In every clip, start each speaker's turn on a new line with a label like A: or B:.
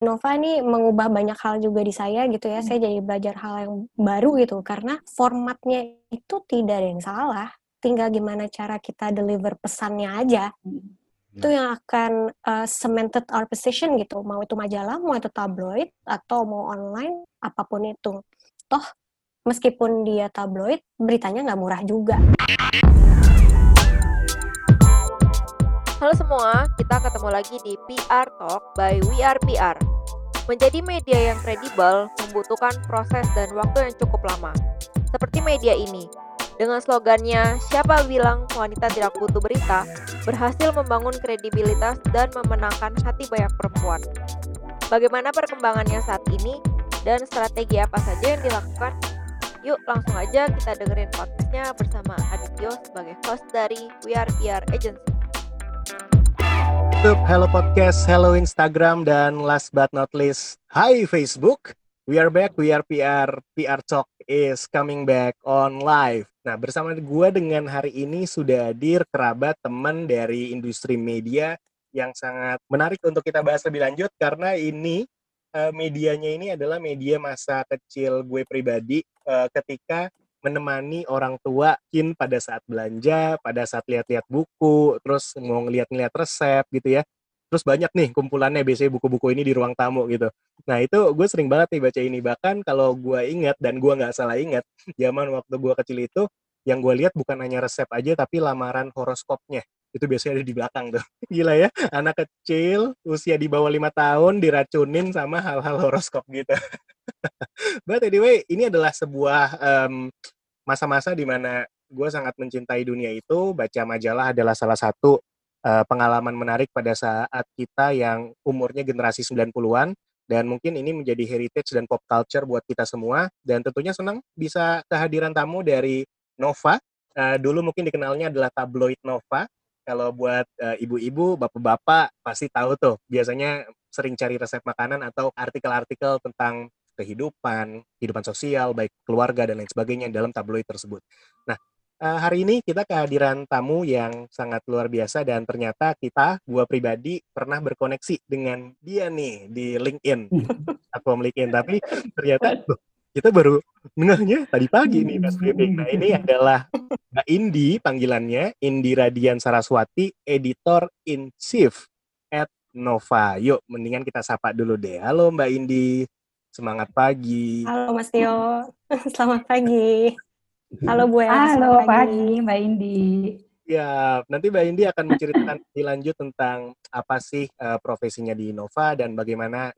A: Nova ini mengubah banyak hal juga di saya gitu ya. Hmm. Saya jadi belajar hal yang baru gitu karena formatnya itu tidak ada yang salah. Tinggal gimana cara kita deliver pesannya aja. Hmm. Itu yang akan uh, cemented our position gitu. Mau itu majalah, mau itu tabloid, atau mau online, apa pun itu. Toh, meskipun dia tabloid, beritanya nggak murah juga.
B: Halo semua, kita ketemu lagi di PR Talk by We Are PR. Menjadi media yang kredibel membutuhkan proses dan waktu yang cukup lama. Seperti media ini, dengan slogannya "Siapa bilang wanita tidak butuh berita", berhasil membangun kredibilitas dan memenangkan hati banyak perempuan. Bagaimana perkembangannya saat ini dan strategi apa saja yang dilakukan? Yuk langsung aja kita dengerin podcastnya bersama Adityo sebagai host dari We Are PR Agency.
C: YouTube, hello podcast, hello Instagram, dan last but not least, hi Facebook. We are back, we are PR, PR Talk is coming back on live. Nah, bersama gue dengan hari ini sudah hadir kerabat teman dari industri media yang sangat menarik untuk kita bahas lebih lanjut karena ini uh, medianya ini adalah media masa kecil gue pribadi uh, ketika menemani orang tua mungkin pada saat belanja, pada saat lihat-lihat buku, terus mau ngeliat-ngeliat resep gitu ya. Terus banyak nih kumpulannya biasanya buku-buku ini di ruang tamu gitu. Nah itu gue sering banget nih baca ini. Bahkan kalau gue ingat dan gue nggak salah ingat, zaman waktu gue kecil itu yang gue lihat bukan hanya resep aja tapi lamaran horoskopnya itu biasanya ada di belakang tuh gila ya anak kecil usia di bawah lima tahun diracunin sama hal-hal horoskop gitu But anyway, ini adalah sebuah masa-masa di mana gue sangat mencintai dunia itu. Baca majalah adalah salah satu uh, pengalaman menarik pada saat kita yang umurnya generasi 90-an dan mungkin ini menjadi heritage dan pop culture buat kita semua dan tentunya senang bisa kehadiran tamu dari Nova. Uh, dulu mungkin dikenalnya adalah tabloid Nova. Kalau buat uh, ibu-ibu, bapak-bapak pasti tahu tuh. Biasanya sering cari resep makanan atau artikel-artikel tentang kehidupan, kehidupan sosial, baik keluarga dan lain sebagainya dalam tabloid tersebut. Nah, uh, hari ini kita kehadiran tamu yang sangat luar biasa dan ternyata kita, gua pribadi pernah berkoneksi dengan dia nih di LinkedIn, platform LinkedIn. Tapi ternyata kita baru dengarnya tadi pagi nih Mas briefing. Nah ini adalah Mbak Indi panggilannya, Indi Radian Saraswati, Editor in Chief at Nova. Yuk, mendingan kita sapa dulu deh. Halo Mbak Indi. Semangat pagi.
A: Halo Mas Tio. Selamat pagi. Halo Bu
D: Ella. Halo pagi. pagi Mbak Indi.
C: Ya, nanti Mbak Indi akan menceritakan lebih lanjut tentang apa sih uh, profesinya di Nova dan bagaimana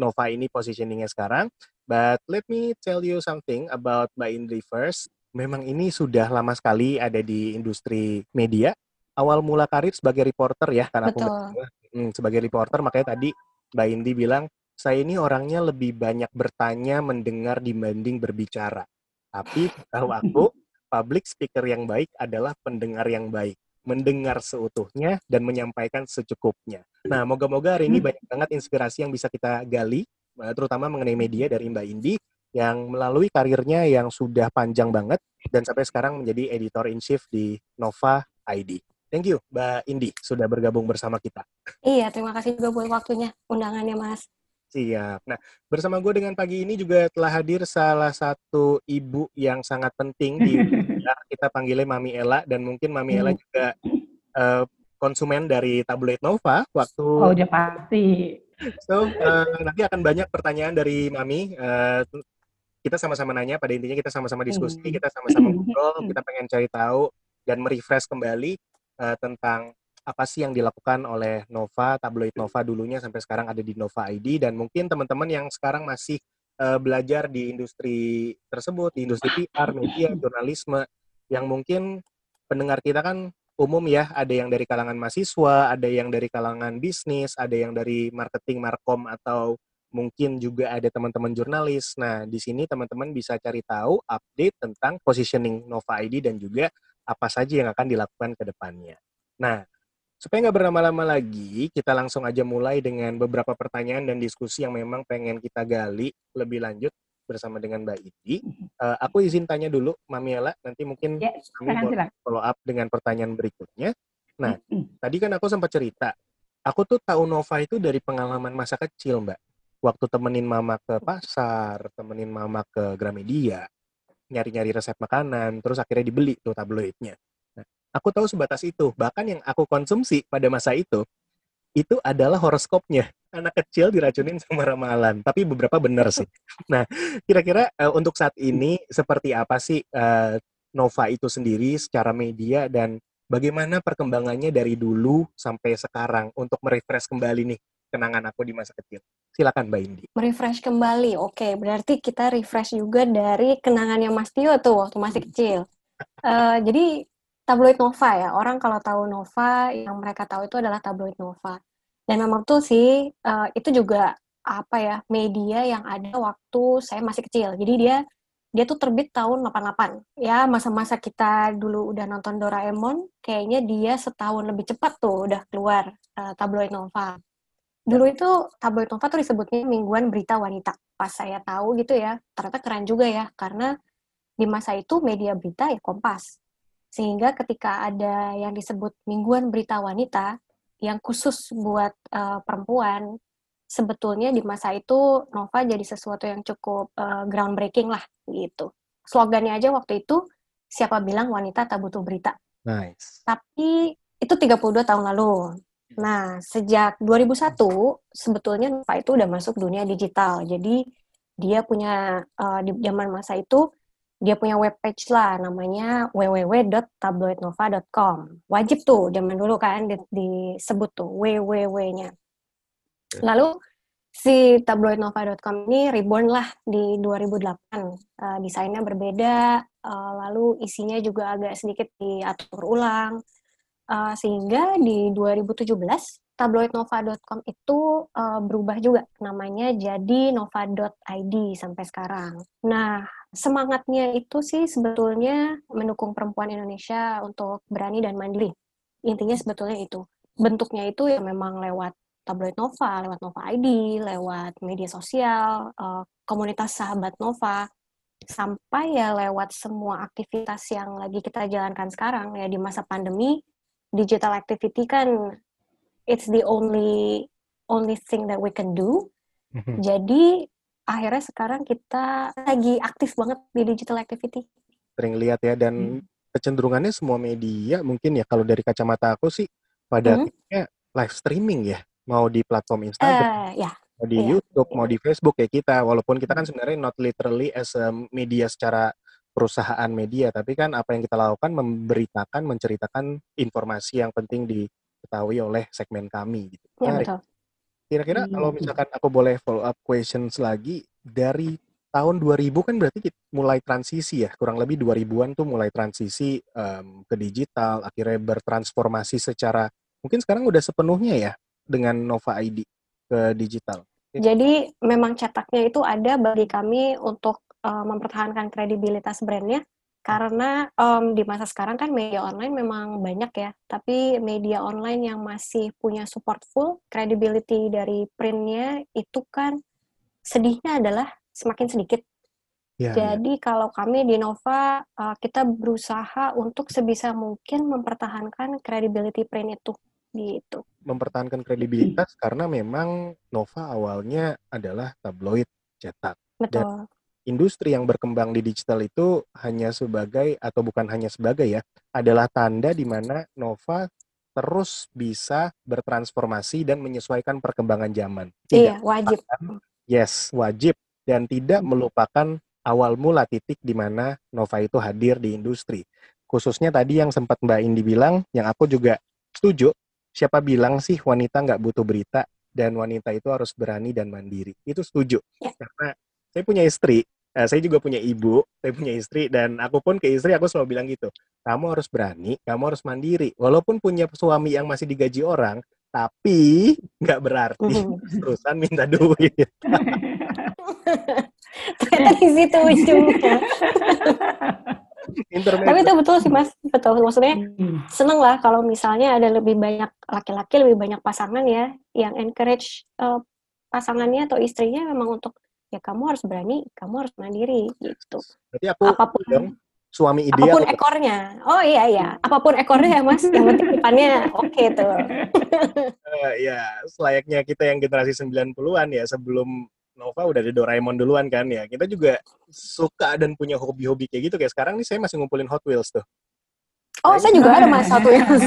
C: Nova ini positioningnya sekarang. But let me tell you something about Mbak Indi first. Memang ini sudah lama sekali ada di industri media. Awal mula karir sebagai reporter ya, karena Betul. aku hmm, sebagai reporter makanya tadi Mbak Indi bilang saya ini orangnya lebih banyak bertanya, mendengar dibanding berbicara. Tapi tahu aku, public speaker yang baik adalah pendengar yang baik. Mendengar seutuhnya dan menyampaikan secukupnya. Nah, moga-moga hari ini hmm. banyak banget inspirasi yang bisa kita gali, eh, terutama mengenai media dari Mbak Indi, yang melalui karirnya yang sudah panjang banget, dan sampai sekarang menjadi editor in chief di Nova ID. Thank you, Mbak Indi, sudah bergabung bersama kita.
A: Iya, terima kasih juga buat waktunya, undangannya, Mas.
C: Siap. Nah, bersama gue dengan pagi ini juga telah hadir salah satu ibu yang sangat penting di kita panggilnya Mami Ella dan mungkin Mami Ella hmm. juga uh, konsumen dari tabloid Nova waktu
D: Oh, udah pasti.
C: So, uh, nanti akan banyak pertanyaan dari Mami uh, kita sama-sama nanya pada intinya kita sama-sama diskusi, hmm. kita sama-sama ngobrol, kita pengen cari tahu dan merefresh kembali uh, tentang apa sih yang dilakukan oleh Nova, tabloid Nova dulunya sampai sekarang ada di Nova ID dan mungkin teman-teman yang sekarang masih uh, belajar di industri tersebut, di industri PR, media, jurnalisme yang mungkin pendengar kita kan umum ya, ada yang dari kalangan mahasiswa, ada yang dari kalangan bisnis, ada yang dari marketing, markom atau mungkin juga ada teman-teman jurnalis. Nah, di sini teman-teman bisa cari tahu update tentang positioning Nova ID dan juga apa saja yang akan dilakukan ke depannya. Nah, Supaya nggak berlama-lama lagi, kita langsung aja mulai dengan beberapa pertanyaan dan diskusi yang memang pengen kita gali lebih lanjut bersama dengan Mbak Iti. Uh, aku izin tanya dulu, Mamiela, nanti mungkin
D: ya, kami
C: follow up dengan pertanyaan berikutnya. Nah, tadi kan aku sempat cerita, aku tuh tahu Nova itu dari pengalaman masa kecil, Mbak. waktu temenin mama ke pasar, temenin mama ke Gramedia, nyari-nyari resep makanan, terus akhirnya dibeli tuh tabloidnya. Aku tahu sebatas itu. Bahkan yang aku konsumsi pada masa itu, itu adalah horoskopnya. Anak kecil diracunin sama ramalan. Tapi beberapa benar sih. Nah, kira-kira uh, untuk saat ini seperti apa sih uh, Nova itu sendiri secara media dan bagaimana perkembangannya dari dulu sampai sekarang untuk merefresh kembali nih kenangan aku di masa kecil. Silakan Mbak Indi.
A: Merefresh kembali, oke. Berarti kita refresh juga dari kenangannya Mas Tio tuh waktu masih kecil. Uh, jadi tabloid Nova ya. Orang kalau tahu Nova, yang mereka tahu itu adalah tabloid Nova. Dan memang tuh sih uh, itu juga apa ya media yang ada waktu saya masih kecil. Jadi dia dia tuh terbit tahun 88. Ya, masa-masa kita dulu udah nonton Doraemon, kayaknya dia setahun lebih cepat tuh udah keluar uh, tabloid Nova. Dulu itu tabloid Nova tuh disebutnya mingguan berita wanita. Pas saya tahu gitu ya, ternyata keren juga ya, karena di masa itu media berita ya Kompas. Sehingga ketika ada yang disebut mingguan berita wanita, yang khusus buat uh, perempuan, sebetulnya di masa itu Nova jadi sesuatu yang cukup uh, groundbreaking lah gitu. Slogannya aja waktu itu, siapa bilang wanita tak butuh berita.
C: Nice.
A: Tapi itu 32 tahun lalu. Nah, sejak 2001 sebetulnya Nova itu udah masuk dunia digital. Jadi dia punya uh, di zaman masa itu dia punya webpage lah namanya www.tabloidnova.com. Wajib tuh zaman dulu kan di, disebut tuh www-nya. Lalu si tabloidnova.com ini reborn lah di 2008. Uh, eh, desainnya berbeda, uh, lalu isinya juga agak sedikit diatur ulang Uh, sehingga di 2017 tabloidnova.com itu uh, berubah juga namanya jadi nova.id sampai sekarang. Nah, semangatnya itu sih sebetulnya mendukung perempuan Indonesia untuk berani dan mandiri. Intinya sebetulnya itu. Bentuknya itu ya memang lewat tabloid Nova, lewat Nova ID, lewat media sosial, uh, komunitas sahabat Nova, sampai ya lewat semua aktivitas yang lagi kita jalankan sekarang ya di masa pandemi digital activity kan it's the only only thing that we can do. Mm-hmm. Jadi akhirnya sekarang kita lagi aktif banget di digital activity.
C: Sering lihat ya dan hmm. kecenderungannya semua media mungkin ya kalau dari kacamata aku sih pada hmm. live streaming ya mau di platform Instagram, uh, ya. mau di yeah. YouTube, yeah. mau di Facebook ya kita. Walaupun kita kan sebenarnya not literally as a media secara perusahaan media, tapi kan apa yang kita lakukan memberitakan, menceritakan informasi yang penting diketahui oleh segmen kami gitu.
A: Ya, betul.
C: Kira-kira hmm. kalau misalkan aku boleh follow up questions lagi dari tahun 2000 kan berarti kita mulai transisi ya, kurang lebih 2000-an tuh mulai transisi um, ke digital, akhirnya bertransformasi secara mungkin sekarang udah sepenuhnya ya dengan Nova ID ke digital.
A: Jadi memang cetaknya itu ada bagi kami untuk uh, mempertahankan kredibilitas brandnya karena um, di masa sekarang kan media online memang banyak ya, tapi media online yang masih punya support full credibility dari printnya itu kan sedihnya adalah semakin sedikit. Ya, ya. Jadi ya. kalau kami di Nova uh, kita berusaha untuk sebisa mungkin mempertahankan credibility print itu gitu.
C: Mempertahankan kredibilitas karena memang Nova awalnya adalah tabloid cetak.
A: Betul. Dan
C: industri yang berkembang di digital itu hanya sebagai atau bukan hanya sebagai ya, adalah tanda di mana Nova terus bisa bertransformasi dan menyesuaikan perkembangan zaman.
A: Tidak iya, wajib.
C: yes, wajib dan tidak melupakan awal mula titik di mana Nova itu hadir di industri. Khususnya tadi yang sempat Mbak Indi bilang, yang aku juga setuju, siapa bilang sih wanita nggak butuh berita dan wanita itu harus berani dan mandiri. Itu setuju. Ya. Karena saya punya istri, uh, saya juga punya ibu, saya punya istri, dan aku pun ke istri aku selalu bilang gitu, kamu harus berani, kamu harus mandiri. Walaupun punya suami yang masih digaji orang, tapi nggak berarti terusan minta duit.
A: Ternyata di situ ujungnya. Tapi itu betul sih mas, betul. Maksudnya hmm. seneng lah kalau misalnya ada lebih banyak laki-laki, lebih banyak pasangan ya yang encourage uh, pasangannya atau istrinya memang untuk ya kamu harus berani, kamu harus mandiri gitu.
C: Berarti aku apa pun dong, suami ideal.
A: Apa pun ekornya. Oh iya iya, apa pun ekornya ya Mas, yang penting depannya oke okay, tuh.
C: uh, ya, selayaknya kita yang generasi 90-an ya sebelum Nova udah ada Doraemon duluan kan ya. Kita juga suka dan punya hobi-hobi kayak gitu kayak sekarang nih saya masih ngumpulin Hot Wheels tuh.
A: Oh, saya juga ada Mas Hot Wheels.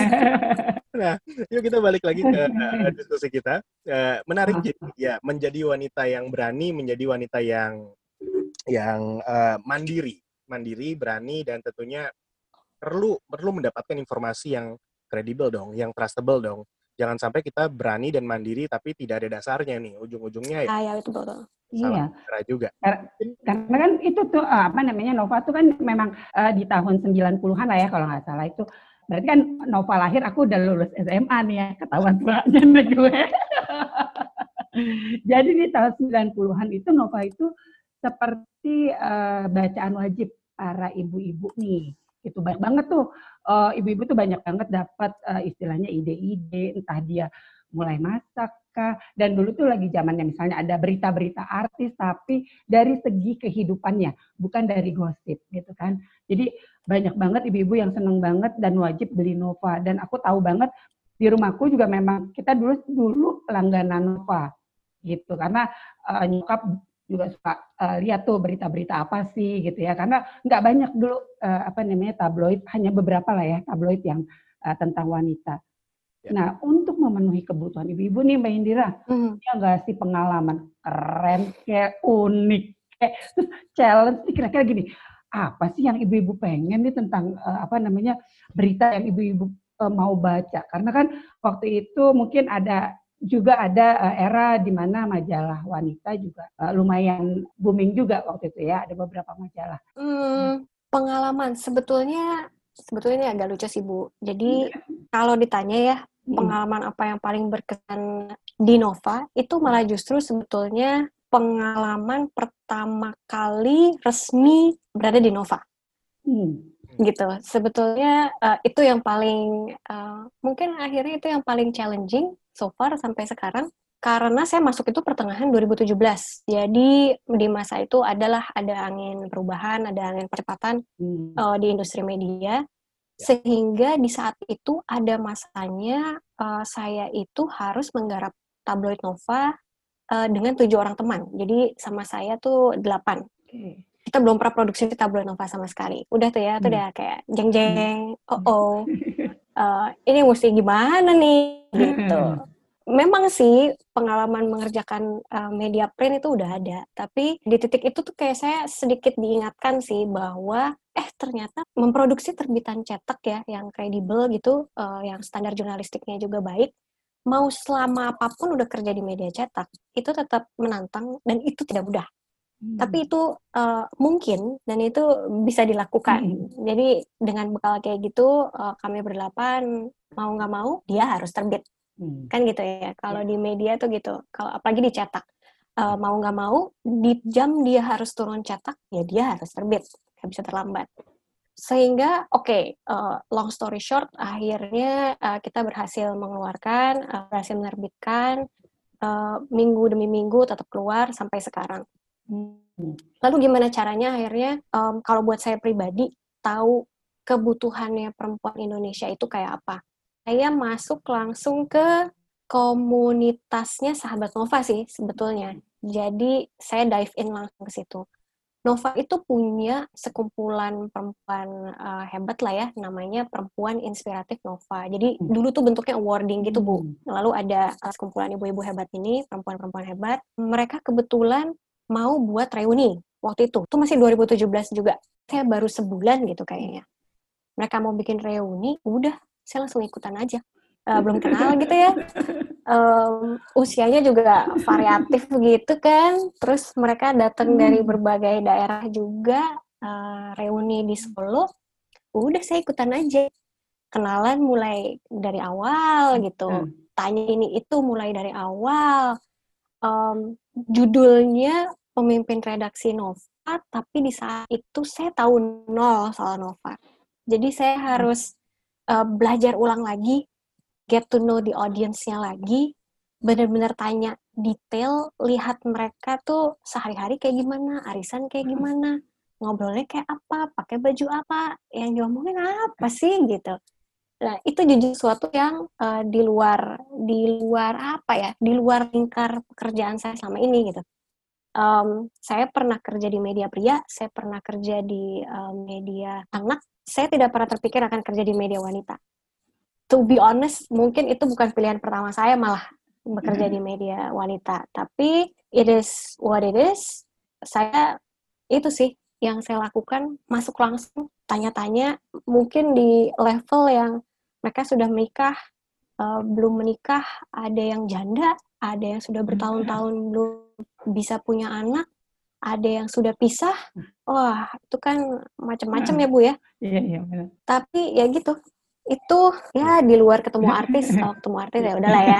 C: nah, yuk kita balik lagi ke uh, diskusi kita. Uh, menarik ya menjadi wanita yang berani, menjadi wanita yang yang uh, mandiri, mandiri, berani dan tentunya perlu perlu mendapatkan informasi yang kredibel dong, yang trustable dong jangan sampai kita berani dan mandiri tapi tidak ada dasarnya nih ujung-ujungnya ya.
A: Ah, ya itu betul.
D: Iya.
C: juga.
D: Karena kan itu tuh eh, apa namanya Nova tuh kan memang uh, di tahun 90-an lah ya kalau nggak salah itu. Berarti kan Nova lahir aku udah lulus SMA nih ya, ketahuan tuanya nih gue. Jadi di tahun 90-an itu Nova itu seperti uh, bacaan wajib para ibu-ibu nih itu banyak banget tuh ibu ibu-ibu tuh banyak banget dapat uh, istilahnya ide-ide entah dia mulai masak kah? Dan dulu tuh lagi zamannya misalnya ada berita-berita artis tapi dari segi kehidupannya bukan dari gosip gitu kan. Jadi banyak banget ibu-ibu yang seneng banget dan wajib beli Nova. Dan aku tahu banget di rumahku juga memang kita dulu dulu langganan Nova gitu. Karena uh, nyokap juga suka uh, lihat tuh berita-berita apa sih gitu ya. Karena nggak banyak dulu uh, apa namanya tabloid hanya beberapa lah ya tabloid yang uh, tentang wanita. Ya. Nah untuk memenuhi kebutuhan ibu-ibu nih Mbak Indira, hmm. ya nggak sih pengalaman keren kayak unik kayak terus challenge kira-kira gini apa sih yang ibu-ibu pengen nih tentang uh, apa namanya berita yang ibu-ibu uh, mau baca karena kan waktu itu mungkin ada juga ada uh, era di mana majalah wanita juga uh, lumayan booming juga waktu itu ya ada beberapa majalah.
A: Hmm, pengalaman sebetulnya sebetulnya ini agak lucu sih Bu. Jadi hmm. kalau ditanya ya. Pengalaman apa yang paling berkesan di Nova itu malah justru sebetulnya pengalaman pertama kali resmi berada di Nova. Hmm gitu sebetulnya uh, itu yang paling uh, mungkin akhirnya itu yang paling challenging so far sampai sekarang karena saya masuk itu pertengahan 2017. Jadi di masa itu adalah ada angin perubahan, ada angin percepatan hmm. uh, di industri media, sehingga di saat itu ada masanya uh, saya itu harus menggarap tabloid Nova uh, dengan tujuh orang teman. Jadi sama saya tuh delapan. Okay. Kita belum pernah produksi tabloid Nova sama sekali. Udah tuh ya, hmm. tuh udah kayak jeng jeng, hmm. oh oh. uh, ini mesti gimana nih gitu memang sih pengalaman mengerjakan uh, media print itu udah ada, tapi di titik itu tuh kayak saya sedikit diingatkan sih bahwa eh ternyata memproduksi terbitan cetak ya yang kredibel gitu, uh, yang standar jurnalistiknya juga baik, mau selama apa pun udah kerja di media cetak, itu tetap menantang dan itu tidak mudah. Hmm. Tapi itu uh, mungkin dan itu bisa dilakukan. Hmm. Jadi dengan bekal kayak gitu, uh, kami berdelapan mau nggak mau dia harus terbit Hmm. Kan gitu ya. Kalau yeah. di media tuh gitu. Kalau apalagi dicetak. Uh, mau nggak mau, di jam dia harus turun cetak, ya dia harus terbit. Nggak bisa terlambat. Sehingga, oke, okay, uh, long story short, akhirnya uh, kita berhasil mengeluarkan, uh, berhasil menerbitkan, uh, minggu demi minggu tetap keluar sampai sekarang. Hmm. Lalu gimana caranya akhirnya, um, kalau buat saya pribadi, tahu kebutuhannya perempuan Indonesia itu kayak apa saya masuk langsung ke komunitasnya sahabat Nova sih sebetulnya. Jadi saya dive in langsung ke situ. Nova itu punya sekumpulan perempuan uh, hebat lah ya, namanya Perempuan Inspiratif Nova. Jadi hmm. dulu tuh bentuknya awarding gitu Bu. Hmm. Lalu ada uh, sekumpulan ibu-ibu hebat ini, perempuan-perempuan hebat. Mereka kebetulan mau buat reuni waktu itu. Itu masih 2017 juga. Saya baru sebulan gitu kayaknya. Mereka mau bikin reuni, udah saya langsung ikutan aja. Uh, belum kenal gitu ya. Um, usianya juga variatif gitu kan. Terus mereka datang hmm. dari berbagai daerah juga uh, reuni di Solo. Udah saya ikutan aja. Kenalan mulai dari awal gitu. Hmm. tanya ini itu mulai dari awal. Um, judulnya pemimpin redaksi Nova tapi di saat itu saya tahu nol soal Nova. Jadi saya harus uh, belajar ulang lagi, get to know the audience-nya lagi, benar-benar tanya detail, lihat mereka tuh sehari-hari kayak gimana, arisan kayak gimana, ngobrolnya kayak apa, pakai baju apa, yang diomongin apa sih gitu. Nah, itu jujur suatu yang uh, di luar di luar apa ya, di luar lingkar pekerjaan saya selama ini gitu. Um, saya pernah kerja di media pria, saya pernah kerja di um, media anak, saya tidak pernah terpikir akan kerja di media wanita. To be honest, mungkin itu bukan pilihan pertama saya malah bekerja di media wanita. Tapi it is what it is. Saya itu sih yang saya lakukan, masuk langsung, tanya-tanya, mungkin di level yang mereka sudah menikah, uh, belum menikah, ada yang janda, ada yang sudah bertahun-tahun belum bisa punya anak, ada yang sudah pisah. Wah, itu kan macam-macam ya, Bu ya.
D: Iya, iya benar.
A: Tapi ya gitu. Itu ya di luar ketemu artis, kalau ketemu artis ya udahlah ya.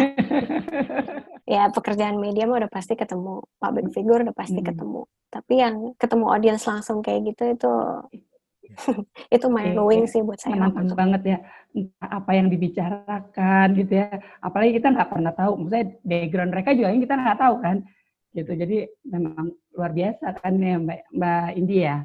A: ya pekerjaan media mah udah pasti ketemu public figure udah pasti hmm. ketemu. Tapi yang ketemu audiens langsung kayak gitu itu itu mind blowing sih buat saya.
D: Menantang banget ya apa yang dibicarakan gitu ya. Apalagi kita nggak pernah tahu, maksudnya background mereka juga yang kita nggak tahu kan. Gitu. Jadi memang luar biasa kan ya Mbak Mbak India. Ya?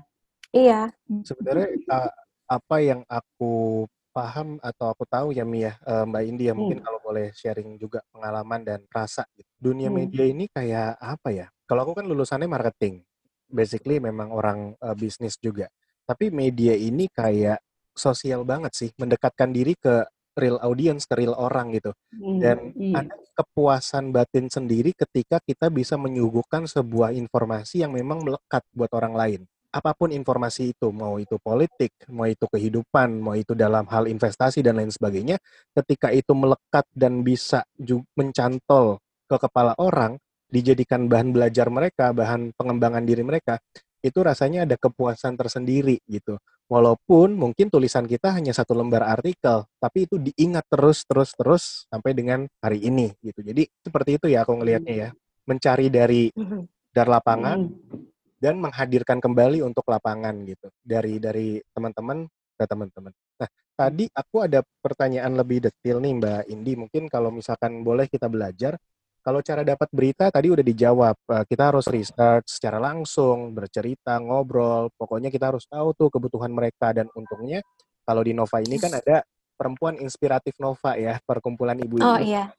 A: Iya.
C: Sebenarnya uh, apa yang aku paham atau aku tahu ya Mia uh, Mbak India hmm. mungkin kalau boleh sharing juga pengalaman dan rasa gitu. Dunia hmm. media ini kayak apa ya? Kalau aku kan lulusannya marketing. Basically memang orang uh, bisnis juga tapi media ini kayak sosial banget sih, mendekatkan diri ke real audience, ke real orang gitu. Hmm, Dan hmm. ada kepuasan batin sendiri ketika kita bisa menyuguhkan sebuah informasi yang memang melekat buat orang lain. Apa pun informasi itu, mau itu politik, mau itu kehidupan, mau itu dalam hal investasi dan lain sebagainya, ketika itu melekat dan bisa mencantol ke kepala orang, dijadikan bahan belajar mereka, bahan pengembangan diri mereka, itu rasanya ada kepuasan tersendiri gitu. Walaupun mungkin tulisan kita hanya satu lembar artikel, tapi itu diingat terus terus terus sampai dengan hari ini gitu. Jadi seperti itu ya aku ngelihatnya ya. Mencari dari mm-hmm. dari lapangan mm-hmm. dan menghadirkan kembali untuk lapangan gitu. Dari dari teman-teman ke teman-teman. Nah, tadi aku ada pertanyaan lebih detail nih Mbak Indi. Mungkin kalau misalkan boleh kita belajar kalau cara dapat berita tadi udah dijawab. Eh, kita harus research secara langsung, bercerita, ngobrol. Pokoknya kita harus tahu tuh kebutuhan mereka dan untungnya kalau di Nova ini kan ada perempuan inspiratif Nova ya, perkumpulan ibu-ibu.
A: Oh iya.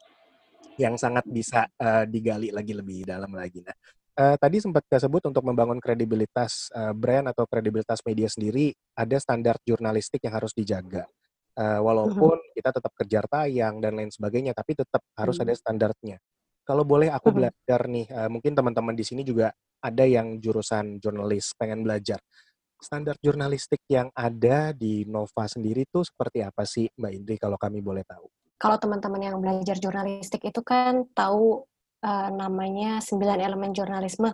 C: Yang sangat bisa uh, digali lagi lebih dalam lagi. Nah, uh, tadi sempat disebut untuk membangun kredibilitas uh, brand atau kredibilitas media sendiri, ada standar jurnalistik yang harus dijaga. Uh, walaupun uh -huh. kita tetap kejar tayang dan lain sebagainya, tapi tetap harus uh -huh. ada standarnya. Kalau boleh aku belajar nih, uh, mungkin teman-teman di sini juga ada yang jurusan jurnalis, pengen belajar. Standar jurnalistik yang ada di Nova sendiri tuh seperti apa sih Mbak Indri kalau kami boleh tahu?
A: Kalau teman-teman yang belajar jurnalistik itu kan tahu uh, namanya sembilan elemen jurnalisme.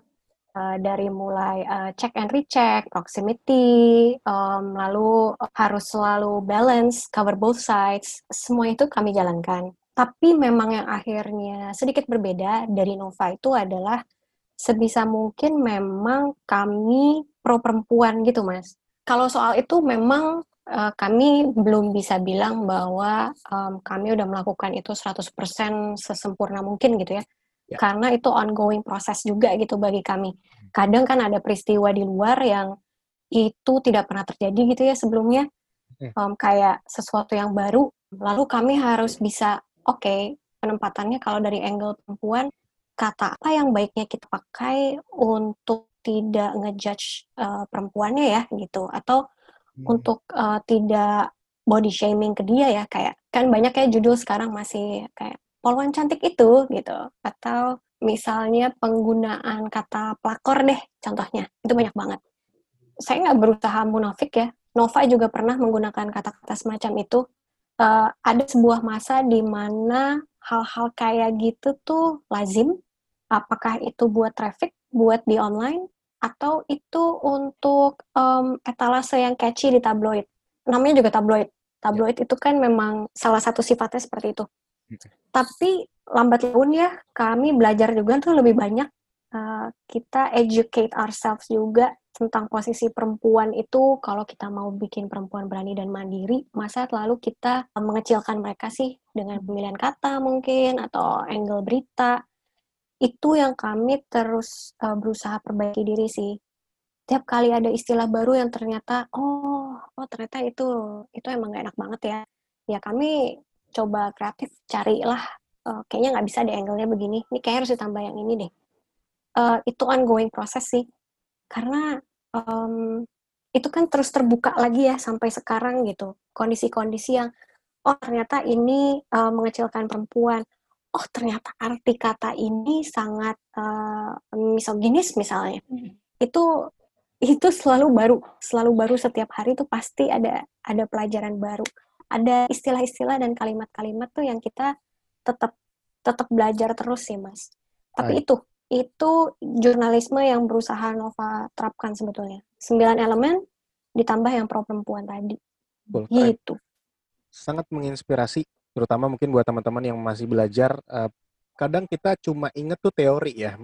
A: Uh, dari mulai uh, check and recheck, proximity, um, lalu harus selalu balance, cover both sides, semua itu kami jalankan. Tapi memang yang akhirnya sedikit berbeda dari Nova itu adalah sebisa mungkin memang kami pro perempuan gitu, Mas. Kalau soal itu memang uh, kami belum bisa bilang bahwa um, kami udah melakukan itu 100% sesempurna mungkin gitu ya. ya. Karena itu ongoing proses juga gitu bagi kami. Kadang kan ada peristiwa di luar yang itu tidak pernah terjadi gitu ya sebelumnya. Um, kayak sesuatu yang baru, lalu kami harus bisa oke okay, penempatannya kalau dari angle perempuan kata apa yang baiknya kita pakai untuk tidak ngejudge uh, perempuannya ya gitu? Atau hmm. untuk uh, tidak body shaming ke dia ya kayak kan banyak ya judul sekarang masih kayak polwan cantik itu gitu. Atau misalnya penggunaan kata pelakor deh contohnya itu banyak banget. Saya nggak berusaha munafik ya Nova juga pernah menggunakan kata-kata semacam itu uh, ada sebuah masa di mana hal-hal kayak gitu tuh lazim. Apakah itu buat traffic, buat di online, atau itu untuk um, etalase yang catchy di tabloid. Namanya juga tabloid. Tabloid itu kan memang salah satu sifatnya seperti itu. Tapi lambat laun ya kami belajar juga tuh lebih banyak uh, kita educate ourselves juga tentang posisi perempuan itu. Kalau kita mau bikin perempuan berani dan mandiri masa lalu kita mengecilkan mereka sih dengan pemilihan kata mungkin atau angle berita. Itu yang kami terus uh, berusaha perbaiki diri sih. Tiap kali ada istilah baru yang ternyata oh oh ternyata itu itu emang gak enak banget ya. Ya kami coba kreatif carilah uh, kayaknya nggak bisa deh angle-nya begini. Ini kayak harus ditambah yang ini deh uh, itu ongoing proses sih. Karena um, itu kan terus terbuka lagi ya sampai sekarang gitu. Kondisi-kondisi yang oh ternyata ini uh, mengecilkan perempuan. Oh ternyata arti kata ini sangat uh, misoginis misalnya. Hmm. itu itu selalu baru. Selalu baru setiap hari itu pasti ada ada pelajaran baru. Ada istilah-istilah dan kalimat-kalimat tuh yang kita tetap tetap belajar terus sih mas. Tapi Hai. itu itu jurnalisme yang berusaha Nova terapkan sebetulnya sembilan elemen ditambah yang pro perempuan tadi Betul. gitu
C: sangat menginspirasi terutama mungkin buat teman-teman yang masih belajar uh, kadang kita cuma inget tuh teori ya.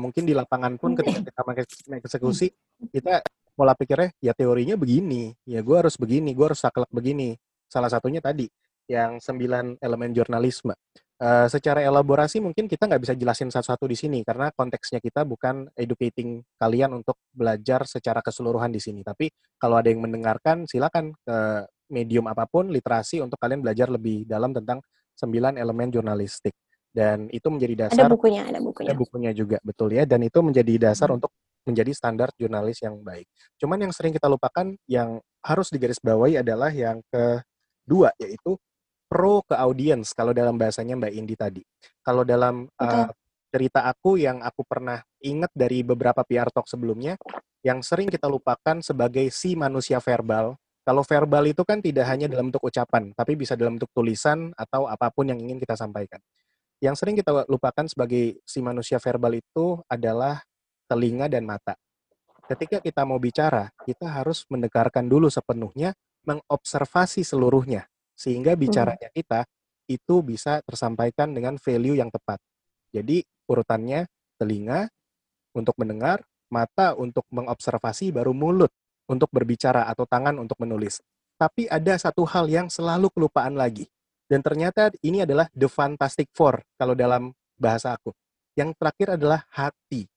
C: Mungkin di lapangan pun ketika kita eksekusi, kita pola pikirnya ya teorinya begini, ya gue harus begini, gue harus saklek begini. Salah satunya tadi yang sembilan elemen jurnalisme. Uh, secara elaborasi mungkin kita nggak bisa jelasin satu-satu di sini karena konteksnya kita bukan educating kalian untuk belajar secara keseluruhan di sini. Tapi kalau ada yang mendengarkan, silakan ke medium apa pun literasi untuk kalian belajar lebih dalam tentang sembilan elemen jurnalistik dan itu menjadi dasar
A: ada bukunya ada bukunya
C: ada bukunya juga betul ya dan itu menjadi dasar hmm. untuk menjadi standar jurnalis yang baik cuman yang sering kita lupakan yang harus digarisbawahi adalah yang kedua yaitu pro ke audiens kalau dalam bahasanya Mbak Indi tadi. Kalau dalam uh, cerita aku yang aku pernah ingat dari beberapa PR talk sebelumnya yang sering kita lupakan sebagai si manusia verbal. Kalau verbal itu kan tidak hanya dalam bentuk ucapan, tapi bisa dalam bentuk tulisan atau apa pun yang ingin kita sampaikan. Yang sering kita lupakan sebagai si manusia verbal itu adalah telinga dan mata. Ketika kita mau bicara, kita harus mendengarkan dulu sepenuhnya, mengobservasi seluruhnya, sehingga hmm. bicaranya kita itu bisa tersampaikan dengan value yang tepat. Jadi urutannya telinga untuk mendengar, mata untuk mengobservasi, baru mulut untuk berbicara atau tangan untuk menulis. Tapi ada satu hal yang selalu kelupaan lagi, dan ternyata ini adalah the fantastic four kalau dalam bahasa aku. Yang terakhir adalah hati.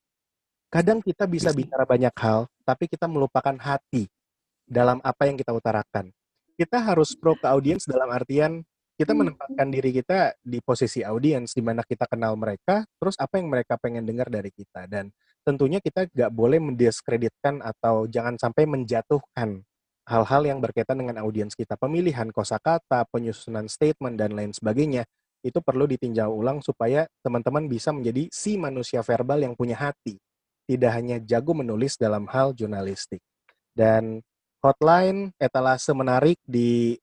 C: Kadang kita bisa bicara banyak hal, tapi kita melupakan hati dalam apa yang kita utarakan. Kita harus pro ke audiens dalam artian kita hmm. menempatkan diri kita di posisi audiens di mana kita kenal mereka, terus apa yang mereka pengen dengar dari kita dan tentunya kita nggak boleh mendiskreditkan atau jangan sampai menjatuhkan hal-hal yang berkaitan dengan audiens kita, pemilihan kosakata, penyusunan statement dan lain sebagainya, itu perlu ditinjau ulang supaya teman-teman bisa menjadi si manusia verbal yang punya hati, tidak hanya jago menulis dalam hal jurnalistik. Dan hotline, etalase menarik di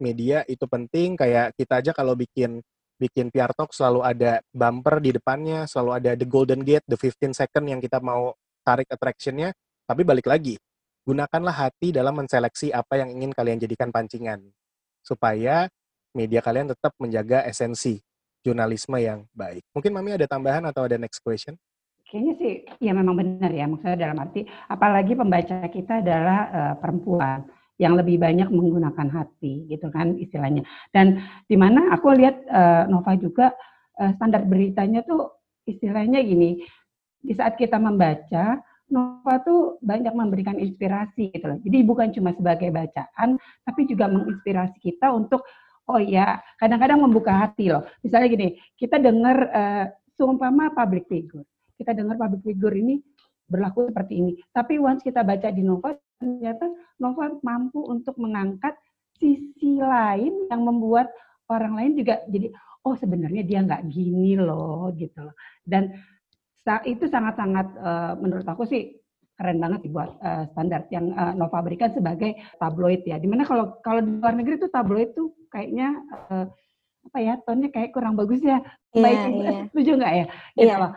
C: media itu penting, kayak kita aja kalau bikin bikin PR Talk selalu ada bumper di depannya, selalu ada the golden gate, the 15 second yang kita mau tarik attractionnya, tapi balik lagi, gunakanlah hati dalam menseleksi apa yang ingin kalian jadikan pancingan supaya media kalian tetap menjaga esensi jurnalisme yang baik. Mungkin Mami ada tambahan atau ada next question?
D: Kayaknya sih ya memang benar ya maksudnya dalam arti apalagi pembaca kita adalah uh, perempuan yang lebih banyak menggunakan hati gitu kan istilahnya. Dan di mana aku lihat uh, Nova juga uh, standar beritanya tuh istilahnya gini, di saat kita membaca Nova tuh banyak memberikan inspirasi gitu loh. Jadi bukan cuma sebagai bacaan, tapi juga menginspirasi kita untuk oh ya kadang-kadang membuka hati loh. Misalnya gini, kita dengar uh, seumpama public figure, kita dengar public figure ini berlaku seperti ini. Tapi once kita baca di Nova, ternyata Nova mampu untuk mengangkat sisi lain yang membuat orang lain juga jadi oh sebenarnya dia nggak gini loh gitu loh. Dan itu sangat-sangat uh, menurut aku sih keren banget dibuat uh, standar yang uh, Nova berikan sebagai tabloid ya. Di mana kalau kalau di luar negeri itu tabloid tuh kayaknya uh, apa ya tonnya kayak kurang bagus ya. Yeah, Baik yeah. setuju nggak ya? Gitu yeah. loh.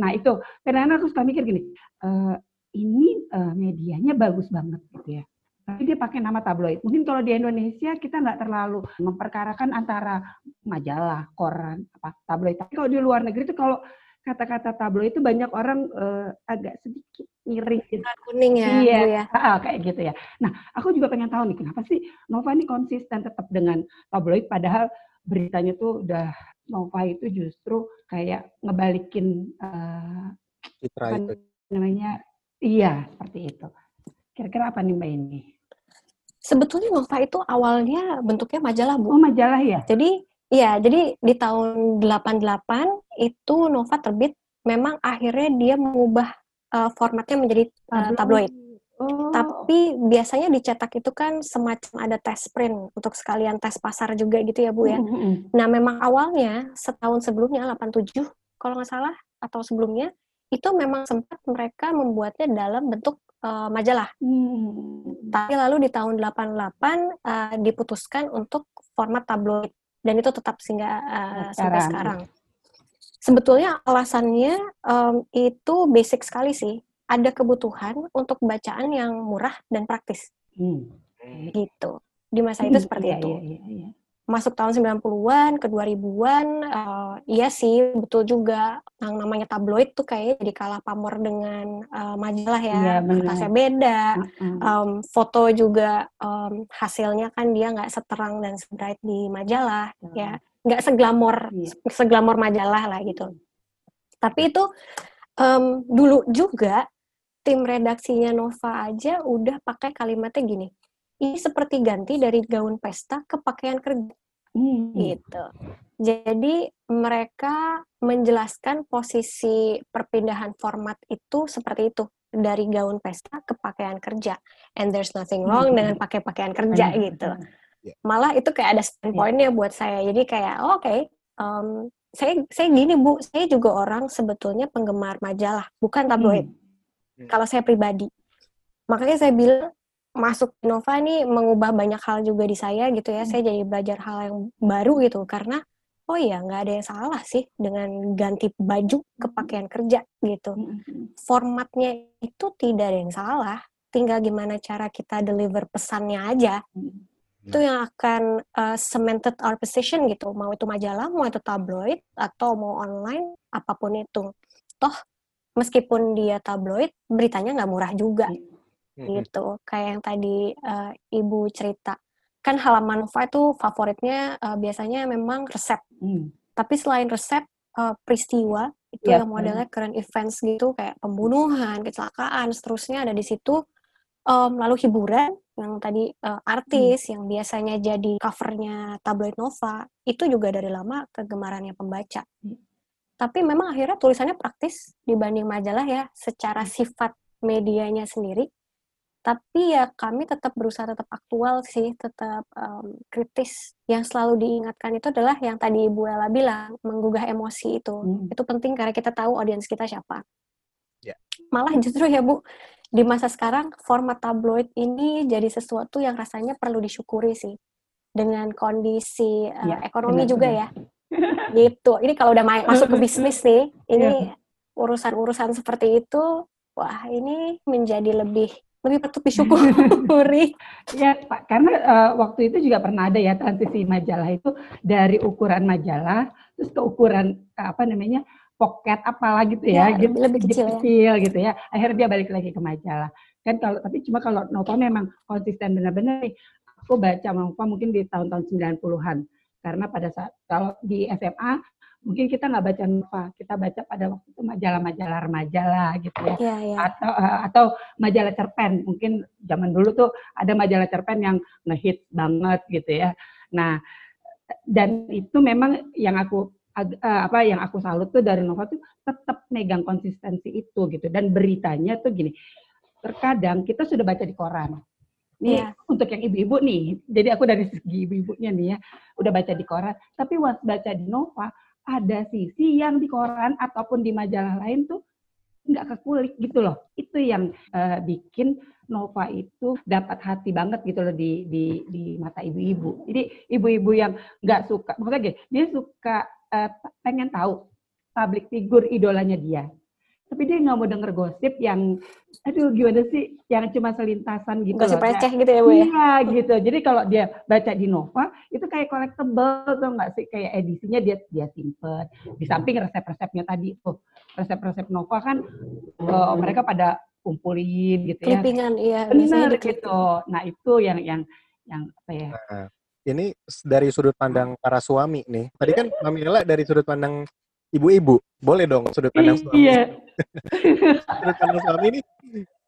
D: Nah itu karena aku suka mikir gini, uh, ini uh, medianya bagus banget gitu ya. Tapi dia pakai nama tabloid. Mungkin kalau di Indonesia kita nggak terlalu memperkarakan antara majalah, koran, apa tabloid. Tapi kalau di luar negeri itu kalau kata-kata tablo itu banyak orang uh, agak sedikit miring gitu.
A: kuning ya.
D: Iya, ya. Ah, kayak gitu ya. Nah, aku juga pengen tahu nih kenapa sih Nova ini konsisten tetap dengan tabloid padahal beritanya tuh udah Nova itu justru kayak ngebalikin uh,
C: citra itu.
D: namanya Iya, seperti itu. Kira-kira apa nih Mbak ini?
A: Sebetulnya Nova itu awalnya bentuknya majalah, Bu.
D: Oh, majalah ya?
A: Jadi, iya, jadi di tahun 88 itu Nova terbit, memang akhirnya dia mengubah uh, formatnya menjadi uh, tabloid. Oh. Tapi biasanya dicetak itu kan semacam ada tes print untuk sekalian tes pasar juga gitu ya Bu ya. Mm -hmm. Nah memang awalnya setahun sebelumnya 87 kalau nggak salah atau sebelumnya itu memang sempat mereka membuatnya dalam bentuk uh, majalah. Hmm. Tapi lalu di tahun 88 uh, diputuskan untuk format tabloid dan itu tetap sehingga uh, sampai sekarang. Sebetulnya alasannya um, itu basic sekali sih. Ada kebutuhan untuk bacaan yang murah dan praktis. Hmm. Gitu. Di masa itu hmm, seperti iya, itu. Iya, iya, iya masuk tahun 90-an ke 2000-an uh, iya sih betul juga yang namanya tabloid tuh kayaknya jadi kalah pamor dengan uh, majalah ya iya, kertasnya beda uh-uh. um, foto juga um, hasilnya kan dia nggak seterang dan sebright di majalah uh-huh. ya nggak seglamor iya. seglamor majalah lah gitu tapi itu um, dulu juga tim redaksinya Nova aja udah pakai kalimatnya gini ini seperti ganti dari gaun pesta ke pakaian kerja. Hmm. Gitu. Jadi mereka menjelaskan posisi perpindahan format itu seperti itu dari gaun pesta ke pakaian kerja. And there's nothing wrong hmm. dengan pakai pakaian kerja hmm. gitu. Yeah. Malah itu kayak ada standpointnya yeah. buat saya. Jadi kayak oh, oke, okay, um, saya saya gini bu, saya juga orang sebetulnya penggemar majalah, bukan tabloid. Hmm. Kalau saya pribadi, makanya saya bilang masuk Nova nih mengubah banyak hal juga di saya gitu ya. Hmm. Saya jadi belajar hal yang baru gitu karena oh iya nggak ada yang salah sih dengan ganti baju ke hmm. pakaian kerja gitu. Hmm, hmm. Formatnya itu tidak ada yang salah. Tinggal gimana cara kita deliver pesannya aja. Hmm. Itu yang akan uh, cemented our position gitu. Mau itu majalah, mau itu tabloid, atau mau online, apa pun itu. Toh, meskipun dia tabloid, beritanya nggak murah juga. Hmm gitu kayak yang tadi uh, ibu cerita kan halaman Nova itu favoritnya uh, biasanya memang resep mm. tapi selain resep uh, peristiwa itu yeah. yang modelnya current events gitu kayak pembunuhan kecelakaan seterusnya ada di situ um, lalu hiburan yang tadi uh, artis mm. yang biasanya jadi covernya tabloid Nova itu juga dari lama kegemarannya pembaca mm. Tapi memang akhirnya tulisannya praktis dibanding majalah ya secara mm. sifat medianya sendiri tapi ya kami tetap berusaha tetap aktual sih, tetap um, kritis. Yang selalu diingatkan itu adalah yang tadi Ibu Ella bilang, menggugah emosi itu. Hmm. Itu penting karena kita tahu audiens kita siapa. Yeah. Malah justru ya Bu, di masa sekarang format tabloid ini jadi sesuatu yang rasanya perlu disyukuri sih. Dengan kondisi uh, yeah, ekonomi benar, juga benar. ya. Gitu. Ini kalau udah masuk ke bisnis nih, ini iya. urusan-urusan seperti itu, wah ini menjadi lebih lebih patut disyukuri.
D: ya, Pak, karena uh, waktu itu juga pernah ada ya transisi majalah itu dari ukuran majalah terus ke ukuran apa namanya pocket apalah gitu ya, ya gitu, lebih kecil, kecil ya. gitu ya. Akhirnya dia balik lagi ke majalah. Kan kalau tapi cuma kalau Nova memang konsisten benar-benar nih. Aku baca Nova mungkin di tahun-tahun 90-an. Karena pada saat kalau di SMA mungkin kita nggak baca Nova, kita baca pada waktu itu majalah-majalah remaja lah gitu ya, yeah, yeah. atau uh, atau majalah cerpen. Mungkin zaman dulu tuh ada majalah cerpen yang ngehit banget gitu ya. Nah, dan itu memang yang aku uh, apa yang aku salut tuh dari Nova tuh tetap megang konsistensi itu gitu dan beritanya tuh gini. Terkadang kita sudah baca di koran. Nih yeah. untuk yang ibu-ibu nih, jadi aku dari segi ibu-ibunya nih ya, udah baca di koran. Tapi waktu baca di Nova, ada sisi yang di koran ataupun di majalah lain tuh nggak kekulik gitu loh. Itu yang uh, bikin Nova itu dapat hati banget gitu loh di di di mata ibu-ibu. Jadi ibu-ibu yang nggak suka, maksudnya gini, dia suka uh, pengen tahu public figure idolanya dia tapi dia nggak mau denger gosip yang aduh gimana sih? Yang cuma selintasan gitu
A: gosip receh gitu ya bu ya?
D: Iya gitu. Jadi kalau dia baca di Nova itu kayak collectible tuh nggak sih? Kayak edisinya dia dia simpen. Di samping resep-resepnya tadi tuh resep-resep Nova kan oh, mereka pada kumpulin gitu
A: ya. Clippingan, iya
D: benar gitu. nah itu yang yang yang apa ya?
C: Nah, ini dari sudut pandang para suami nih. Tadi kan Mamila dari sudut pandang ibu-ibu. Boleh dong sudut pandang suami.
D: iya
C: sudut pandang suami ini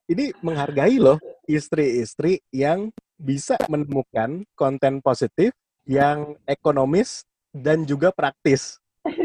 C: ini menghargai loh istri-istri yang bisa menemukan konten positif yang ekonomis dan juga praktis.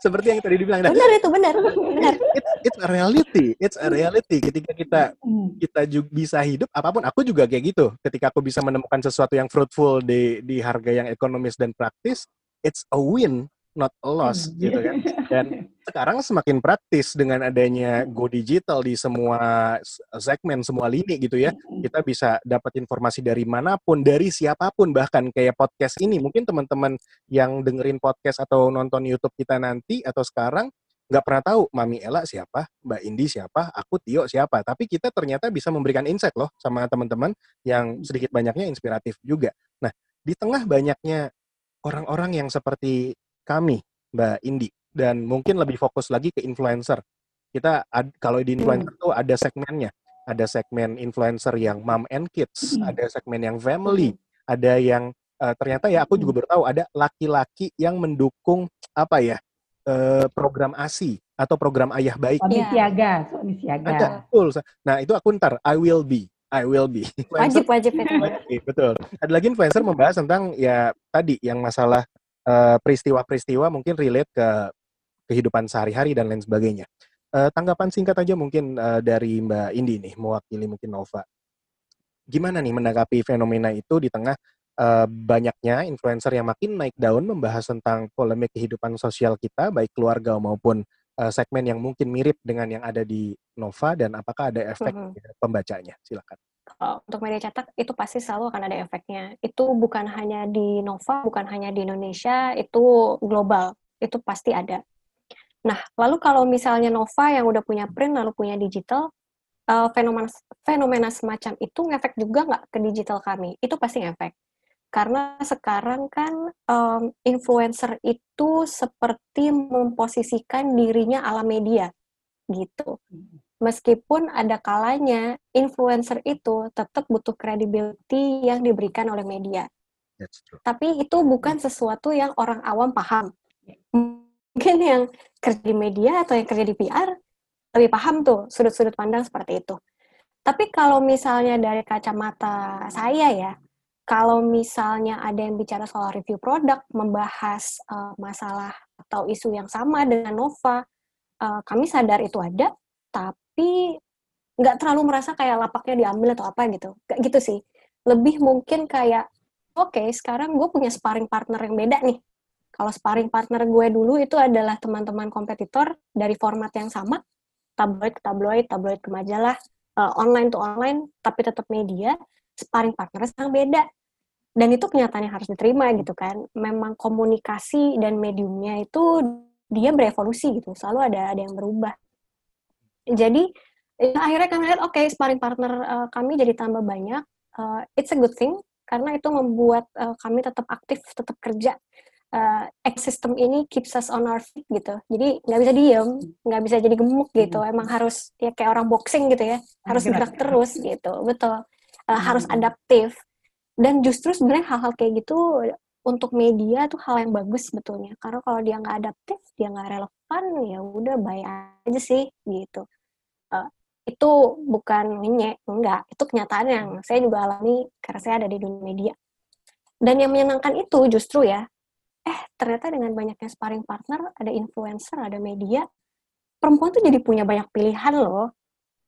C: Seperti yang tadi dibilang.
A: benar itu benar, benar.
C: It's, it's a reality, it's a reality. Ketika kita
D: Hmm.
C: kita juga bisa hidup apa pun, aku juga kayak gitu. Ketika aku bisa menemukan sesuatu yang fruitful di di harga yang ekonomis dan praktis, it's a win, not a loss,
D: Hmm.
C: gitu kan. Dan sekarang semakin praktis dengan adanya go digital di semua segmen, semua lini gitu ya. Kita bisa dapat informasi dari mana pun, dari siapa pun, bahkan kayak podcast ini. Mungkin teman-teman yang dengerin podcast atau nonton YouTube kita nanti atau sekarang nggak pernah tahu Mami Ella siapa, Mbak Indi siapa, aku Tio siapa. Tapi kita ternyata bisa memberikan insight loh sama teman-teman yang sedikit banyaknya inspiratif juga. Nah, di tengah banyaknya orang-orang yang seperti kami, Mbak Indi, dan mungkin lebih fokus lagi ke influencer. Kita ad- kalau di influencer tuh ada segmennya. Ada segmen influencer yang mom and kids,
D: Hmm.
C: ada segmen yang family, ada yang eh, ternyata ya aku juga baru tahu ada laki-laki yang mendukung apa ya eh, program ASI atau program ayah baik.
D: Suami
A: Iya.
D: siaga, suami siaga.
C: Ada, betul. Nah itu aku ntar I will be, I will be. Influencer
A: Wajib wajib itu.
C: Oke, betul. Ada lagi influencer membahas tentang ya tadi yang masalah eh, peristiwa-peristiwa mungkin relate ke kehidupan sehari-hari dan lain sebagainya. Eh, tanggapan singkat aja mungkin eh, dari Mbak Indi nih, mewakili mungkin Nova. Gimana nih menanggapi fenomena itu di tengah eh, banyaknya influencer yang makin naik daun membahas tentang polemik kehidupan sosial kita, baik keluarga maupun eh, segmen yang mungkin mirip dengan yang ada di Nova dan apakah ada efek
A: Mhm.
C: pembacanya? Silakan.
A: Kalau untuk media cetak itu pasti selalu akan ada efeknya. Itu bukan hanya di Nova, bukan hanya di Indonesia, itu global. Itu pasti ada. Nah, lalu kalau misalnya Nova yang udah punya print lalu punya digital, eh, fenomena fenomena semacam itu ngefek juga nggak ke digital kami? Itu pasti ngefek. Karena sekarang kan em, influencer itu seperti memposisikan dirinya ala media gitu meskipun ada kalanya influencer itu tetap butuh credibility yang diberikan oleh media.
C: That's true.
A: Tapi itu bukan sesuatu yang orang awam paham. Mungkin yang kerja di media atau yang kerja di PR lebih paham tuh sudut-sudut pandang seperti itu. Tapi kalau misalnya dari kacamata saya ya, kalau misalnya ada yang bicara soal review produk, membahas eh, masalah atau isu yang sama dengan Nova, eh, kami sadar itu ada, tapi nggak terlalu merasa kayak lapaknya diambil atau apa gitu. Gak gitu sih. Lebih mungkin kayak, oke sekarang gue punya sparring partner yang beda nih. Kalau sparring partner gue dulu itu adalah teman-teman kompetitor dari format yang sama, tabloid ke tabloid, tabloid ke majalah, eh, online to online, tapi tetap media, sparring partner sekarang beda. Dan itu kenyataannya harus diterima gitu kan. Memang komunikasi dan mediumnya itu dia berevolusi gitu, selalu ada ada yang berubah. Jadi ya, akhirnya kami lihat oke sparring partner eh, kami jadi tambah banyak. Eh, it's a good thing karena itu membuat eh, kami tetap aktif, tetap kerja. Eh, ekosistem ini keeps us on our feet gitu. Jadi nggak bisa diem, nggak bisa jadi gemuk gitu. Emang harus ya kayak orang boxing gitu ya, harus
D: Gerak.
A: gerak terus gitu. Betul. Harus
D: Hmm.
A: adaptif. Dan justru sebenarnya hal-hal kayak gitu untuk media tuh hal yang bagus sebetulnya. Karena kalau dia nggak adaptif, dia nggak relevan, ya udah bye aja sih gitu. Eh, itu bukan ngenyek, enggak. Itu kenyataan yang saya juga alami karena saya ada di dunia media. Dan yang menyenangkan itu justru ya, eh ternyata dengan banyaknya sparring partner, ada influencer, ada media, perempuan tuh jadi punya banyak pilihan loh.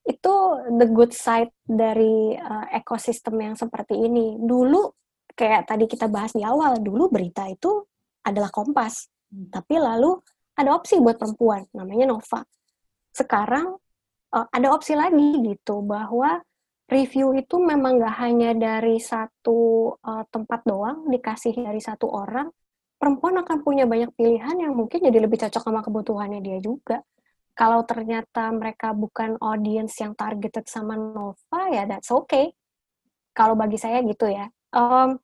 A: Itu the good side dari eh, ekosistem yang seperti ini. Dulu, kayak tadi kita bahas di awal, dulu berita itu adalah kompas. Tapi lalu ada opsi buat perempuan, namanya Nova. Sekarang eh, ada opsi lagi gitu, bahwa review itu memang nggak hanya dari satu eh, tempat doang, dikasih dari satu orang, perempuan akan punya banyak pilihan yang mungkin jadi lebih cocok sama kebutuhannya dia juga. Kalau ternyata mereka bukan audience yang targeted sama Nova, ya that's okay. Kalau bagi saya gitu ya. Em,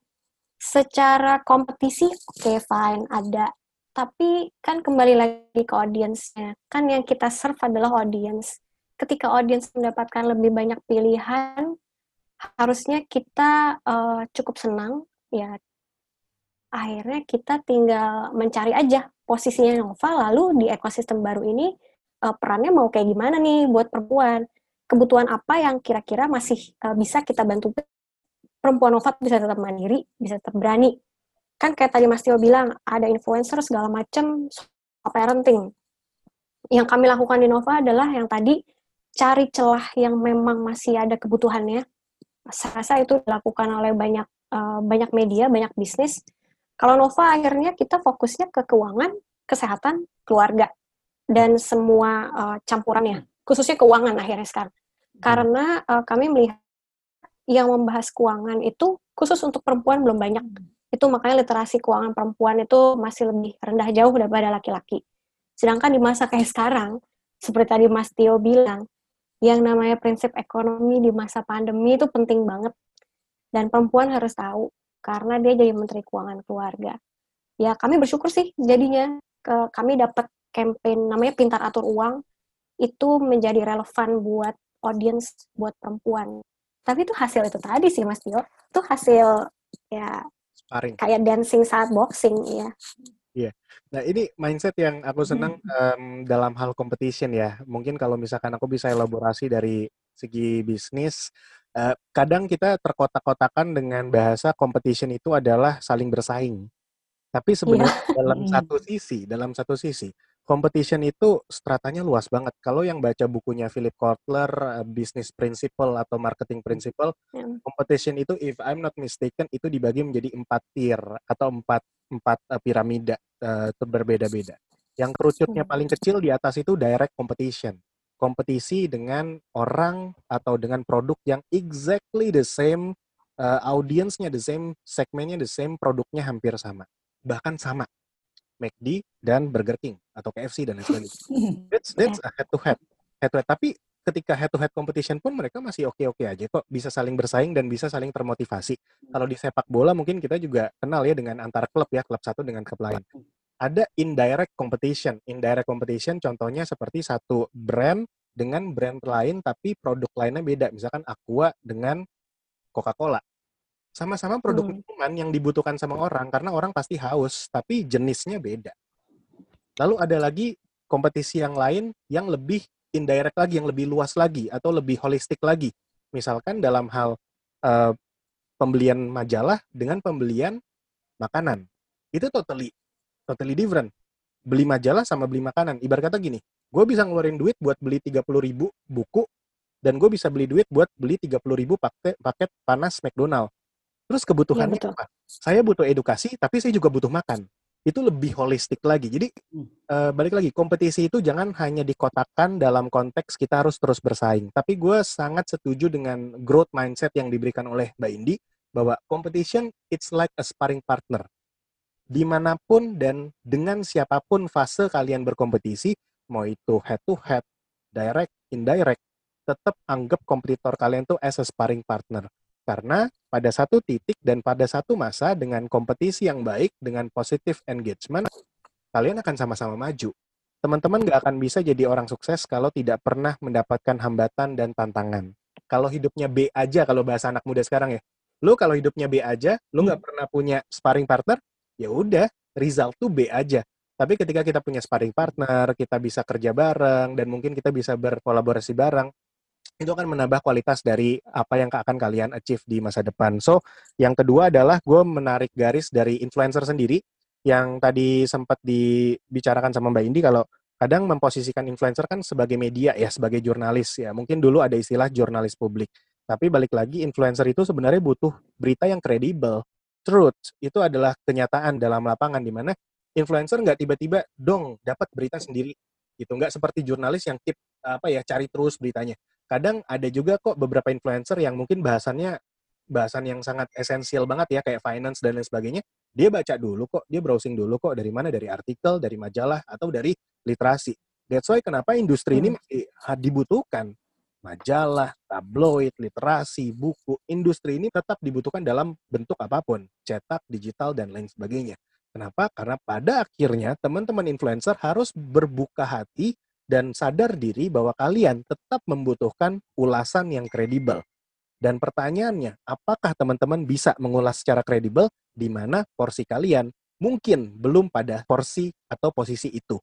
A: secara kompetisi, oke fine, ada. Tapi kan kembali lagi ke audience-nya. Kan yang kita serve adalah audience. Ketika audience mendapatkan lebih banyak pilihan, harusnya kita eh, cukup senang. Ya, akhirnya kita tinggal mencari aja posisinya Nova, lalu di ekosistem baru ini uh, perannya mau kayak gimana nih buat perempuan. Kebutuhan apa yang kira-kira masih uh, bisa kita bantu perempuan Nova bisa tetap mandiri, bisa tetap berani. Kan kayak tadi Mas Tio bilang, ada influencer segala macam parenting. Yang kami lakukan di Nova adalah yang tadi cari celah yang memang masih ada kebutuhannya. Saya rasa itu dilakukan oleh banyak uh, banyak media, banyak bisnis. Kalau Nova akhirnya kita fokusnya ke keuangan, kesehatan, keluarga dan semua uh, campurannya, khususnya keuangan akhirnya sekarang. Karena uh, kami melihat yang membahas keuangan itu khusus untuk perempuan belum banyak. Itu makanya literasi keuangan perempuan itu masih lebih rendah jauh daripada laki-laki. Sedangkan di masa kayak sekarang, seperti tadi Mas Tio bilang, yang namanya prinsip ekonomi di masa pandemi itu penting banget. Dan perempuan harus tahu, karena dia jadi Menteri Keuangan Keluarga. Ya kami bersyukur sih jadinya ke, kami dapat campaign namanya Pintar Atur Uang, itu menjadi relevan buat audience, buat perempuan. Tapi itu hasil itu tadi sih Mas Tio, itu hasil ya Sparring. kayak dancing saat boxing ya.
C: Iya. Nah ini mindset yang aku senang um, dalam hal competition ya. Mungkin kalau misalkan aku bisa elaborasi dari segi bisnis, uh, kadang kita terkotak-kotakan dengan bahasa competition itu adalah saling bersaing. Tapi sebenarnya yeah. dalam satu sisi, dalam satu sisi, competition itu stratanya luas banget. Kalau yang baca bukunya Philip Kotler, uh, Business Principle atau Marketing Principle, yeah. competition itu, if I'm not mistaken, itu dibagi menjadi empat tier atau empat empat uh, piramida uh, berbeda-beda. Yang kerucutnya paling kecil di atas itu direct competition. Kompetisi dengan orang atau dengan produk yang exactly the same uh, audience-nya, the same segmennya, the same produknya hampir sama. Bahkan sama McD dan Burger King atau KFC dan lain sebagainya. That's that's a head to head. Head to head. Tapi ketika head to head competition pun mereka masih oke-oke aja kok bisa saling bersaing dan bisa saling termotivasi. Kalau di sepak bola mungkin kita juga kenal ya dengan antar klub ya, klub satu dengan klub lain. Ada indirect competition. Indirect competition contohnya seperti satu brand dengan brand lain tapi produk lainnya beda. Misalkan Aqua dengan Coca-Cola sama-sama produk hmm. minuman yang dibutuhkan sama orang karena orang pasti haus, tapi jenisnya beda. Lalu ada lagi kompetisi yang lain yang lebih indirect lagi, yang lebih luas lagi atau lebih holistik lagi. Misalkan dalam hal uh, pembelian majalah dengan pembelian makanan. Itu totally totally different. Beli majalah sama beli makanan. Ibarat kata gini, gue bisa ngeluarin duit buat beli 30 ribu buku dan gue bisa beli duit buat beli 30 ribu paket, paket panas McDonald Terus kebutuhannya ya, apa? Saya butuh edukasi, tapi saya juga butuh makan. Itu lebih holistik lagi. Jadi hmm. uh, balik lagi, kompetisi itu jangan hanya dikotakkan dalam konteks kita harus terus bersaing. Tapi gue sangat setuju dengan growth mindset yang diberikan oleh Mbak Indi bahwa competition it's like a sparring partner. Di mana pun dan dengan siapa pun fase kalian berkompetisi, mau itu head to head, direct, indirect, tetap anggap kompetitor kalian tuh as a sparring partner karena pada satu titik dan pada satu masa dengan kompetisi yang baik, dengan positif engagement, kalian akan sama-sama maju. Teman-teman nggak akan bisa jadi orang sukses kalau tidak pernah mendapatkan hambatan dan tantangan. Kalau hidupnya B aja, kalau bahasa anak muda sekarang ya, lu kalau hidupnya B aja, lu nggak pernah punya sparring partner, ya udah, result tuh B aja. Tapi ketika kita punya sparring partner, kita bisa kerja bareng, dan mungkin kita bisa berkolaborasi bareng, itu akan menambah kualitas dari apa yang akan kalian achieve di masa depan. So, yang kedua adalah gue menarik garis dari influencer sendiri yang tadi sempat dibicarakan sama Mbak Indi kalau kadang memposisikan influencer kan sebagai media ya, sebagai jurnalis ya. Mungkin dulu ada istilah jurnalis publik. Tapi balik lagi influencer itu sebenarnya butuh berita yang kredibel. Truth itu adalah kenyataan dalam lapangan di mana influencer nggak tiba-tiba dong dapat berita sendiri gitu nggak seperti jurnalis yang tip apa ya cari terus beritanya kadang ada juga kok beberapa influencer yang mungkin bahasannya bahasan yang sangat esensial banget ya kayak finance dan lain sebagainya. Dia baca dulu kok dia browsing dulu kok dari mana dari artikel dari majalah atau dari literasi. That's why kenapa industri ini hmm. masih dibutuhkan majalah tabloid literasi buku. Industri ini tetap dibutuhkan dalam bentuk apa pun cetak digital dan lain sebagainya. Kenapa? Karena pada akhirnya teman-teman influencer harus berbuka hati dan sadar diri bahwa kalian tetap membutuhkan ulasan yang kredibel. Dan pertanyaannya, apakah teman-teman bisa mengulas secara kredibel di mana porsi kalian mungkin belum pada porsi atau posisi itu?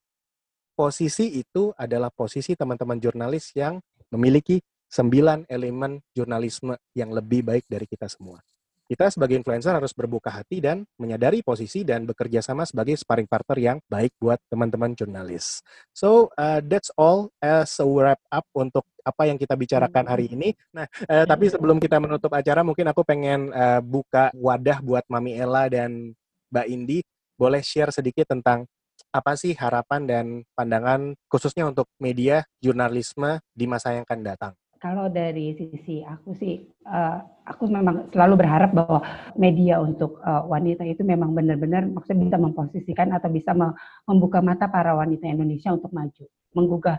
C: posisi itu adalah posisi teman-teman jurnalis yang memiliki sembilan elemen jurnalisme yang lebih baik dari kita semua. Kita sebagai influencer harus berbuka hati dan menyadari posisi dan bekerja sama sebagai sparring partner yang baik buat teman-teman jurnalis. So uh, that's all as a wrap up untuk apa yang kita bicarakan hari ini. Nah, uh, tapi sebelum kita menutup acara, mungkin aku pengen uh, buka wadah buat Mami Ella dan Mbak Indi. Boleh share sedikit tentang apa sih harapan dan pandangan khususnya untuk media jurnalisme di masa yang akan datang?
D: Kalau dari sisi aku sih, uh, aku memang selalu berharap bahwa media untuk uh, wanita itu memang benar-benar maksudnya bisa memposisikan atau bisa membuka mata para wanita Indonesia untuk maju, menggugah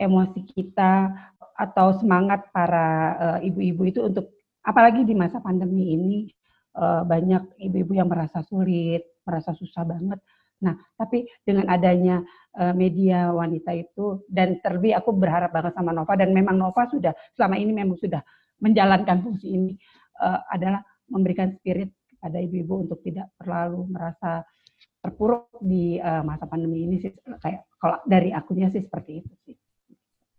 D: emosi kita atau semangat para eh, ibu-ibu uh, itu untuk apalagi di masa pandemi ini uh, banyak ibu-ibu yang merasa sulit, merasa susah banget Nah, tapi dengan adanya uh, media wanita itu dan terlebih aku berharap banget sama Nova dan memang Nova sudah selama ini memang sudah menjalankan fungsi ini uh, adalah memberikan spirit kepada ibu-ibu untuk tidak terlalu merasa terpuruk di uh, masa pandemi ini sih kayak kalau dari akunya sih seperti itu sih.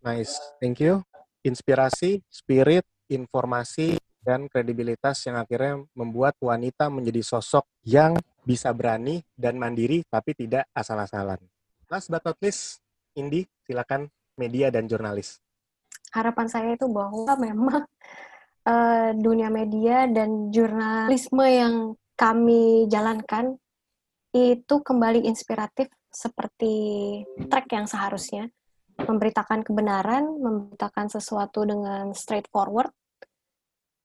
C: Nice, thank you. Inspirasi, spirit, informasi dan kredibilitas yang akhirnya membuat wanita menjadi sosok yang bisa berani dan mandiri tapi tidak asal-asalan. Last but not least, Indi, silakan media dan jurnalis.
A: Harapan saya itu bahwa memang uh, dunia media dan jurnalisme yang kami jalankan itu kembali inspiratif seperti track yang seharusnya memberitakan kebenaran, memberitakan sesuatu dengan straightforward,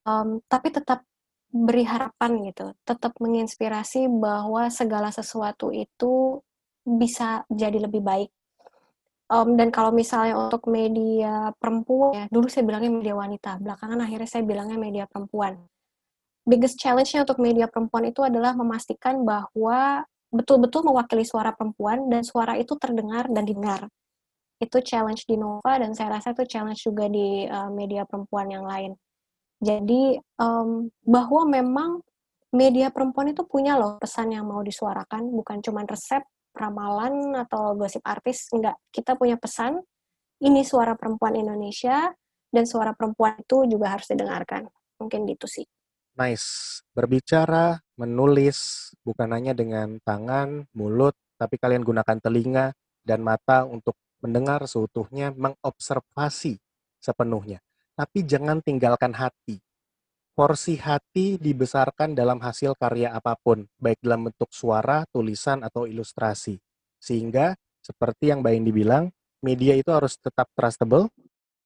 A: um, tapi tetap beri harapan gitu, tetap menginspirasi bahwa segala sesuatu itu bisa jadi lebih baik. Um, dan kalau misalnya untuk media perempuan, ya, dulu saya bilangnya media wanita, belakangan akhirnya saya bilangnya media perempuan. Biggest challenge-nya untuk media perempuan itu adalah memastikan bahwa betul-betul mewakili suara perempuan dan suara itu terdengar dan didengar. Itu challenge di Nova dan saya rasa itu challenge juga di uh, media perempuan yang lain jadi um, bahwa memang media perempuan itu punya loh pesan yang mau disuarakan, bukan cuma resep, ramalan atau gosip artis, enggak. Kita punya pesan, ini suara perempuan Indonesia dan suara perempuan itu juga harus didengarkan. Mungkin gitu sih.
C: Nice. Berbicara, menulis, bukan hanya dengan tangan, mulut, tapi kalian gunakan telinga dan mata untuk mendengar seutuhnya, mengobservasi sepenuhnya tapi jangan tinggalkan hati. Porsi hati dibesarkan dalam hasil karya apa pun, baik dalam bentuk suara, tulisan, atau ilustrasi. Sehingga, seperti yang Mbak Indi bilang, media itu harus tetap trustable,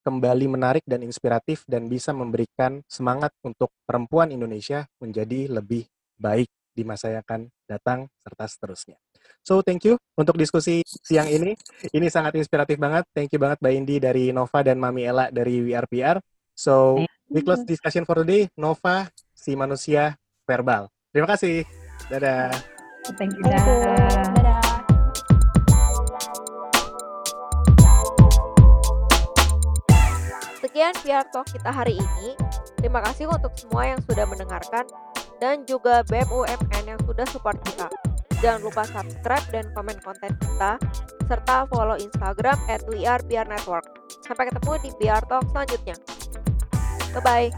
C: kembali menarik dan inspiratif, dan bisa memberikan semangat untuk perempuan Indonesia menjadi lebih baik di masa yang akan datang, serta seterusnya. So thank you untuk diskusi siang ini. Ini sangat inspiratif banget. Thank you banget Mbak Indi dari Nova dan Mami Ella dari WRPR. So we close discussion for today. Nova, si manusia verbal. Terima kasih. Dadah.
D: Thank you. Dadah.
B: Sekian PR Talk kita hari ini. Terima kasih untuk semua yang sudah mendengarkan dan juga BEM UMN yang sudah support kita. Jangan lupa subscribe dan komen konten kita, serta follow Instagram at Network. Sampai ketemu di PR Talk selanjutnya. Bye-bye.